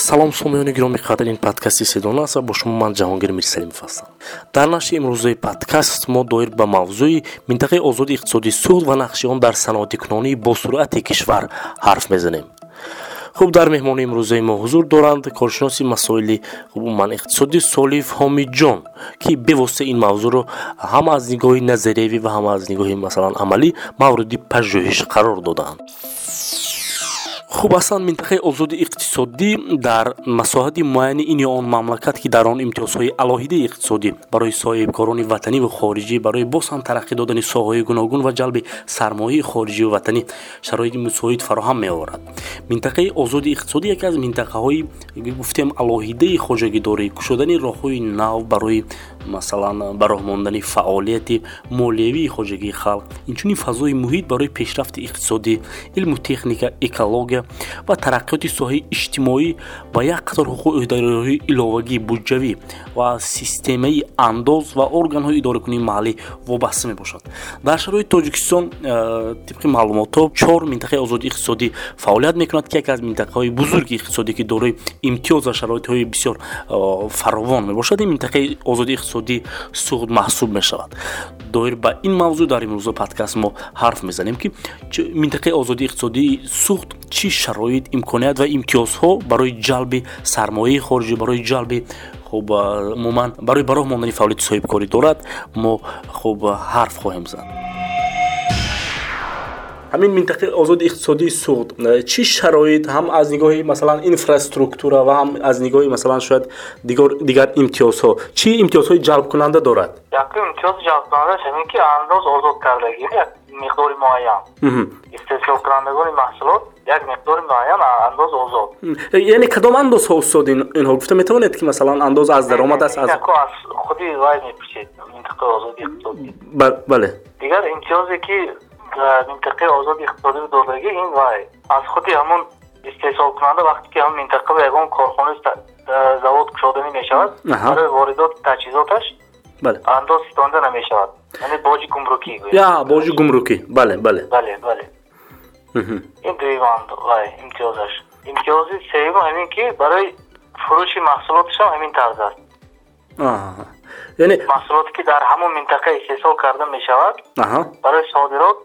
салом сомиёни гироми қадр ин подкасти седона аст ва бо шумо ман ҷаҳонгир мирсалимов ҳастам. Дар нашри имрӯзаи подкаст мо доир ба мавзӯи минтақаи озоди иқтисодии суд ва нақши он дар саноати кунонии босуръати кишвар ҳарф мезанем. Хуб дар меҳмони имрӯзаи мо ҳузур доранд. Коршиноси масоили умуман иқтисодӣ солиф ҳомидҷон ки бевосита ин мавзӯъро ҳам аз нигоҳи назариявӣ ва ҳам аз нигоҳи масалан амалӣ мавриди пажӯҳиш қарор додаанд хуб аслан минтақаи озоди иқтисодӣ дар масоҳати муайяни ин ё он мамлакат ки дар он имтиёзҳои алоҳидаи иқтисодӣ барои соҳибкорони ватаниву хориҷӣ барои боз ҳам тараққӣ додани соҳаҳои гуногун ва ҷалби сармояи хориҷиву ватанӣ шароити мусоид фароҳам меоварад минтақаи озоди иқтисодӣ яке аз минтақаҳои гуфтем алоҳидаи хоҷагидорӣ кушодани роҳҳои нав барои масалан ба роҳ мондани фаъолияти молиявии хоҷагии халқ инчунин фазои муҳит барои пешрафти иқтисодӣ илму техника экология ва тараққиёти соҳаи иҷтимоӣ ва як қатор ҳуқуқи идароҳои иловагии буҷавӣ ва системаи андоз ва органҳои идоракунии маҳаллӣ вобаста мебошад. Дар шароити тоҷикистон э, тибқи маълумотҳо чор минтақаи озоди иқтисодӣ фаъолият мекунад ки яке аз минтақаҳои бузурги иқтисодӣ ки дорои имтиёз ва шароитҳои бисёр э, фаровон мебошад ин минтақаи озоди иқтисодӣ суғд маҳсуб мешавад. Доир ба ин мавзӯъ дар имрӯза подкаст мо ҳарф мезанем ки минтақаи озодии иқтисодии суғд чӣ шароит имконият ва имтиёзҳо барои ҷалби сармояи хориҷӣ барои ҷалби хуб умуман барои ба роҳ мондани фаъолияти соҳибкорӣ дорад. Мо хуб ҳарф хоҳем зад ҳамин минтақаи озоди иқтисодии суғд чӣ шароит ҳам аз нигоҳи масалан инфраструктура ва ҳам аз нигоҳи масалан шояд дигар имтиёзҳо чӣ имтиёзҳои ҷалбкунанда дорад як имтиёзи ҷалбкунандааш ҳамин ки андоз озод кардагӣ як миқдори муайян истеҳсолкунандагони маҳсулот як миқдори муайян андоз озод яъне кадом андозҳо устод инҳо гуфта метавонед ки масалан андоз аз даромад аст аз худи вай мепурсед минтақаи озоди иқтисодӣ бале дигар имтиёзе ки минтақаи озоди иқтисодӣ додагӣ ин вай аз худи ҳамон истеҳсолкунанда вақте ки ҳамон минтақа ба ягон корхонаи завод кушоданӣ мешавад барои воридоти таҷҳизоташ андоз ситонда намешавад яъне боҷи гумрукӣ я боҷи гумрукӣ бале бале бале бале ин дуюм вай имтиёзаш имтиёзи сеюм ҳамин ки барои фурӯши маҳсулоташам ҳамин тарз аст маҳсулоте ки дар ҳамон минтақа истеҳсол карда мешавад барои содирот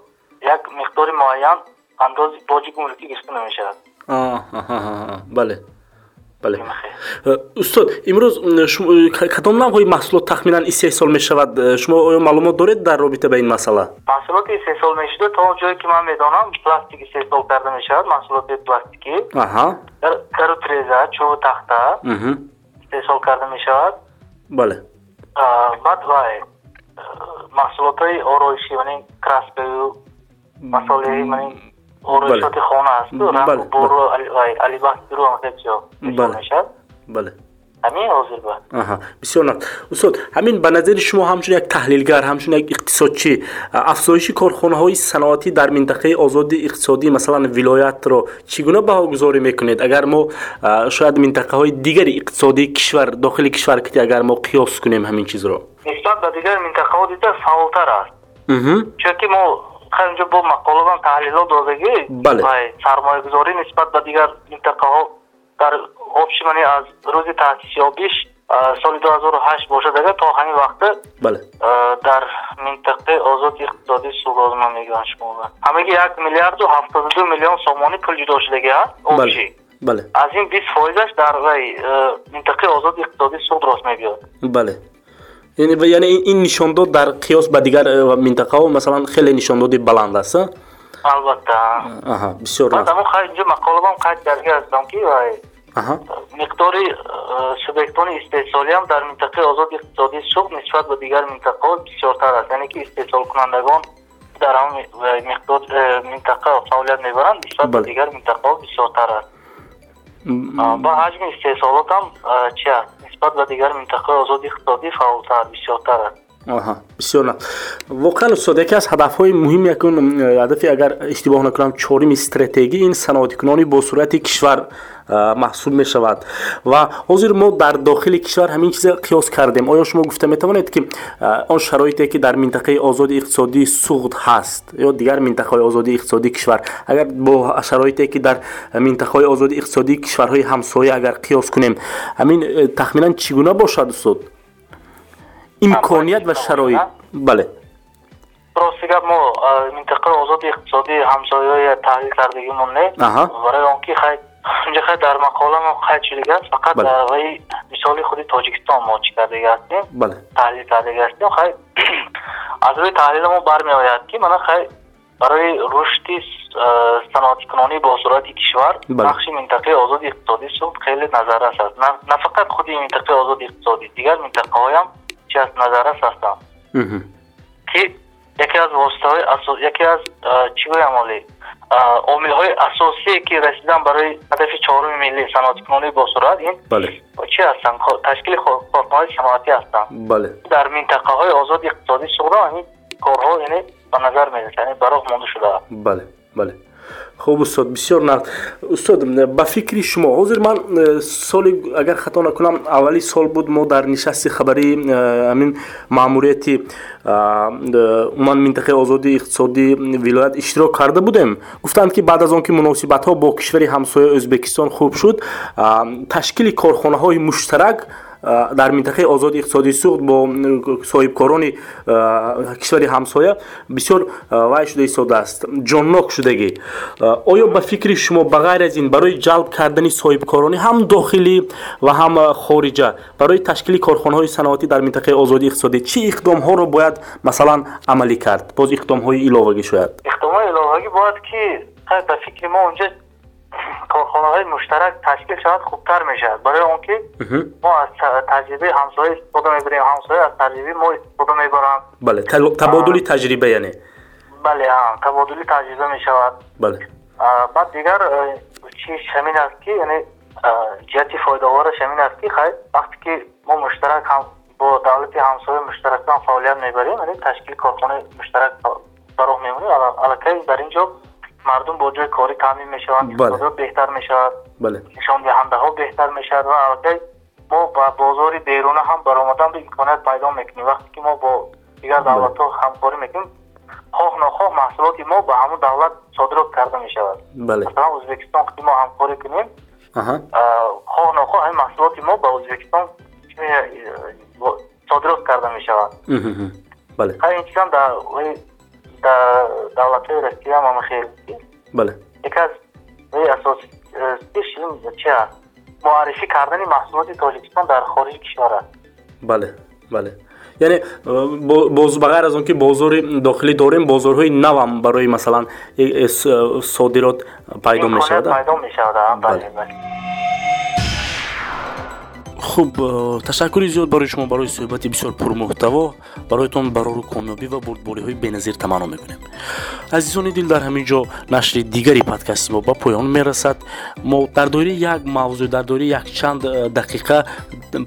як миқдори муайян андози боҷи гумрукӣ гирифта намешавад. Бале. Бале. Э, устод имрӯз кадом навъҳои маҳсулот тахминан истеҳсол мешавад? Э, шумо оё маълумот доред дар робита ба ин масъала? Маҳсулоти истеҳсол мешуда то он ҷое ки ман медонам пластик истеҳсол карда мешавад маҳсулоти пластикӣ дару треза чӯбу тахта. Истеҳсол карда мешавад. Бале. Баъд вай э, маҳсулотҳои ороишӣ манин краскаю масолиҳи манин ороишоти хона асту алибас биру амсечо мешавад. Бале. Ҳамин ҳозир ба. Бисёр нав устод ҳамин ба назари шумо ҳамчун як таҳлилгар ҳамчун як иқтисодчӣ афзоиши корхонаҳои саноатӣ дар минтақаи озоди иқтисодӣ масалан вилоятро чӣ гуна баҳогузорӣ мекунед? Агар мо шояд минтақаҳои дигари иқтисодии кишвар дохили кишвар ки агар мо қиёс кунем ҳамин чизро? Нисбат ба дигар минтақаҳо дида фаъолтар аст. Чунки мо инҷо бо мақоладан таҳлилот додагӣ сармоягузорӣ нисбат ба дигар минтақаҳо дар обшимани аз рӯзи таъсисёбиш соли ду ҳазору ҳашт бошад агар то ҳамин вақта дар минтақаи озоди иқтисодӣ суғозма мегӯянд шумо ҳамаги як миллиарду ҳафтоду ду миллион сомонӣ пул ҷудо шудагӣ аст обши аз ин бист фоизаш дар минтақаи озоди иқтисодӣ суғд рост мебиёд яъне ин нишондод дар қиёс ба дигар э, минтақаҳо масалан хеле нишондоди баланд аст албатта. Бисёр инҷо мақолабам қайд карда ҳастам ки миқдори э, субъектони истеҳсолиам дар минтақаи озоди иқтисодии суғд нисбат ба дигар минтақаҳо бисёртар аст. Яъне ки истеҳсолкунандагон дар ҳамон миқдор э, минтақа фаъолият мебаранд нисбат ба дигар минтақаҳо бисёртар аст. Ба ҳаҷми истеҳсолотам чи аст нисбат ба дигар минтақаи озоди иқтисодӣ фаъолтар бисёртар аст бисёр воқеан устод яке аз ҳадафҳои муҳим якун ҳадафи агар иштибоҳ накунам чорими стратегӣ ин саноатикунонӣ бо суръати кишвар маҳсуб мешавад. Ва ҳозир мо дар дохили кишвар ҳамин чизе қиёс кардем. Оё шумо гуфта метавонед ки он шароите ки дар минтақаи озоди иқтисодии суғд ҳаст ё дигар минтақаҳои озодии иқтисодии кишвар. Агар бо шароите ки дар минтақаҳои озодии иқтисодии кишварҳои ҳамсоя агар қиёс кунем ҳамин э, тахминан чӣ гуна бошад устод имконият ва шароит бале рости гап мо минтақаи озоди иқтисодии ҳамсояи таҳлил кардагимон не барои он ки хай унҷа хай дар мақола мо қайд шудагааст фақат ваи мисоли худи тоҷикистон мо чӣ кардага ҳастем таҳлил кардага ҳастем хай аз рӯи таҳлила мо бармеояд ки мана хай барои рушди саноатикунонӣ бо сурати кишвар бахши минтақаи озоди иқтисодӣ суд хеле назаррас аст на фақат худи минтақаи озоди иқтисодӣ дигар минтақаҳоям чи аз назаррас ҳастанд ки яке аз воситаҳои яке аз чӣ гӯям олӣ? Омилҳои асосие ки расидан барои ҳадафи чоруми милли саноатикунонӣ босурат ин чи ҳастанд? Ташкили корхонаҳои саноатӣ ҳастанд. Дар минтақаҳои озоди иқтисодӣ суғда ин корҳо яъне ба назар мерасад бароҳ монда шудааст хуб устод бисёр нақд устод ба фикри шумо ҳозир ман соли агар хато накунам аввали сол буд мо дар нишасти хабарии э, ҳамин маъмурияти умуман минтақаи озодии иқтисодии вилоят иштирок карда будем. Гуфтанд ки баъд аз он ки муносибатҳо бо кишвари ҳамсоя ӯзбекистон хуб шуд ташкили корхонаҳои муштарак дар минтақаи озоди иқтисодии суғд бо соҳибкорони кишвари ҳамсоя бисёр вай шуда истодааст ҷоннок шудагӣ. Оё ба фикри шумо ба ғайр аз ин барои ҷалб кардани соҳибкоронӣ ҳам дохилӣ ва ҳам хориҷа барои ташкили корхонаҳои саноатӣ дар минтақаи озодии иқтисодӣ чӣ иқдомҳоро бояд масалан амалӣ кард? Боз иқдомҳои иловагӣ шояд. Иқдомҳои иловагӣ бояд ки ба фикри мо унҷа корхонаҳои муштарак ташкил шавад хубтар мешавад барои он ки мо аз таҷрибаи ҳамсоя истифода мебарем ҳамсоя аз таҷрибаи мо истифода мебаранд бале табодули таҷриба яъне бале табодули таҷриба мешавад бале баъд дигар э, чиз ҳамин аст ки яъне ҷиҳати фоидавораш ҳамин аст ки хай вақте ки мо муштарак бо давлати ҳамсоя муштаракан фаъолият мебарем яъне ташкили корхонаи муштарак ба роҳ мемонем аллакай дар ин ҷо мардум бо ҷои корӣ таъмин мешаванд иқтисодиёт беҳтар мешавад нишондиҳандаҳо беҳтар мешавад ва албатта мо ба бозори беруна ҳам баромадан имконият пайдо мекунем вақте ки мо бо дигар давлатҳо ҳамкорӣ мекунем хоҳ нохоҳ маҳсулоти мо ба ҳамун давлат содирот карда мешавад масалан ӯзбекистон ки мо ҳамкорӣ кунем хоҳ нохоҳ ҳамин маҳсулоти мо ба ӯзбекистон содирот карда мешавад ин чизам давлатҳои россия ҳам хел бале. Яке аз асосиш ин чи аст муаррифӣ кардани маҳсулоти тоҷикистон дар хориҷи кишвар аст бале бале. Яъне боз ба ғайр аз он ки бозори дохилӣ дорем бозорҳои навам барои масалан содирот пайдо мешавад пайдо мешавад хуб э, ташаккури зиёд барои шумо барои суҳбати бисёр пурмуҳтаво бароятон барору комёбӣ ва бурдбориҳои беназир таманно мекунем. Азизони дил дар ҳамин ҷо нашри дигари подкасти мо ба поён мерасад. Мо дар доираи як мавзӯъ дар доираи якчанд э, дақиқа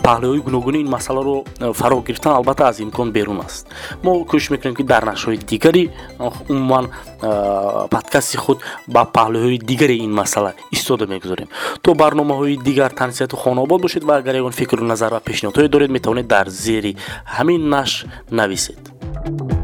паҳлӯҳои гуногуни ин масъаларо э, фаро гирифтан албатта аз имкон берун аст. Мо кӯшиш мекунем ки дар нашрҳои дигари умуман подкасти худ ба паҳлӯҳои дигари ин масъала истода мегузорем. То барномаҳои дигар тансиҳату хонобод бошед ва агар ягон فکر و نظر و پیشنهادهایی دارید. می‌تونید در زیر همین نش نویسید.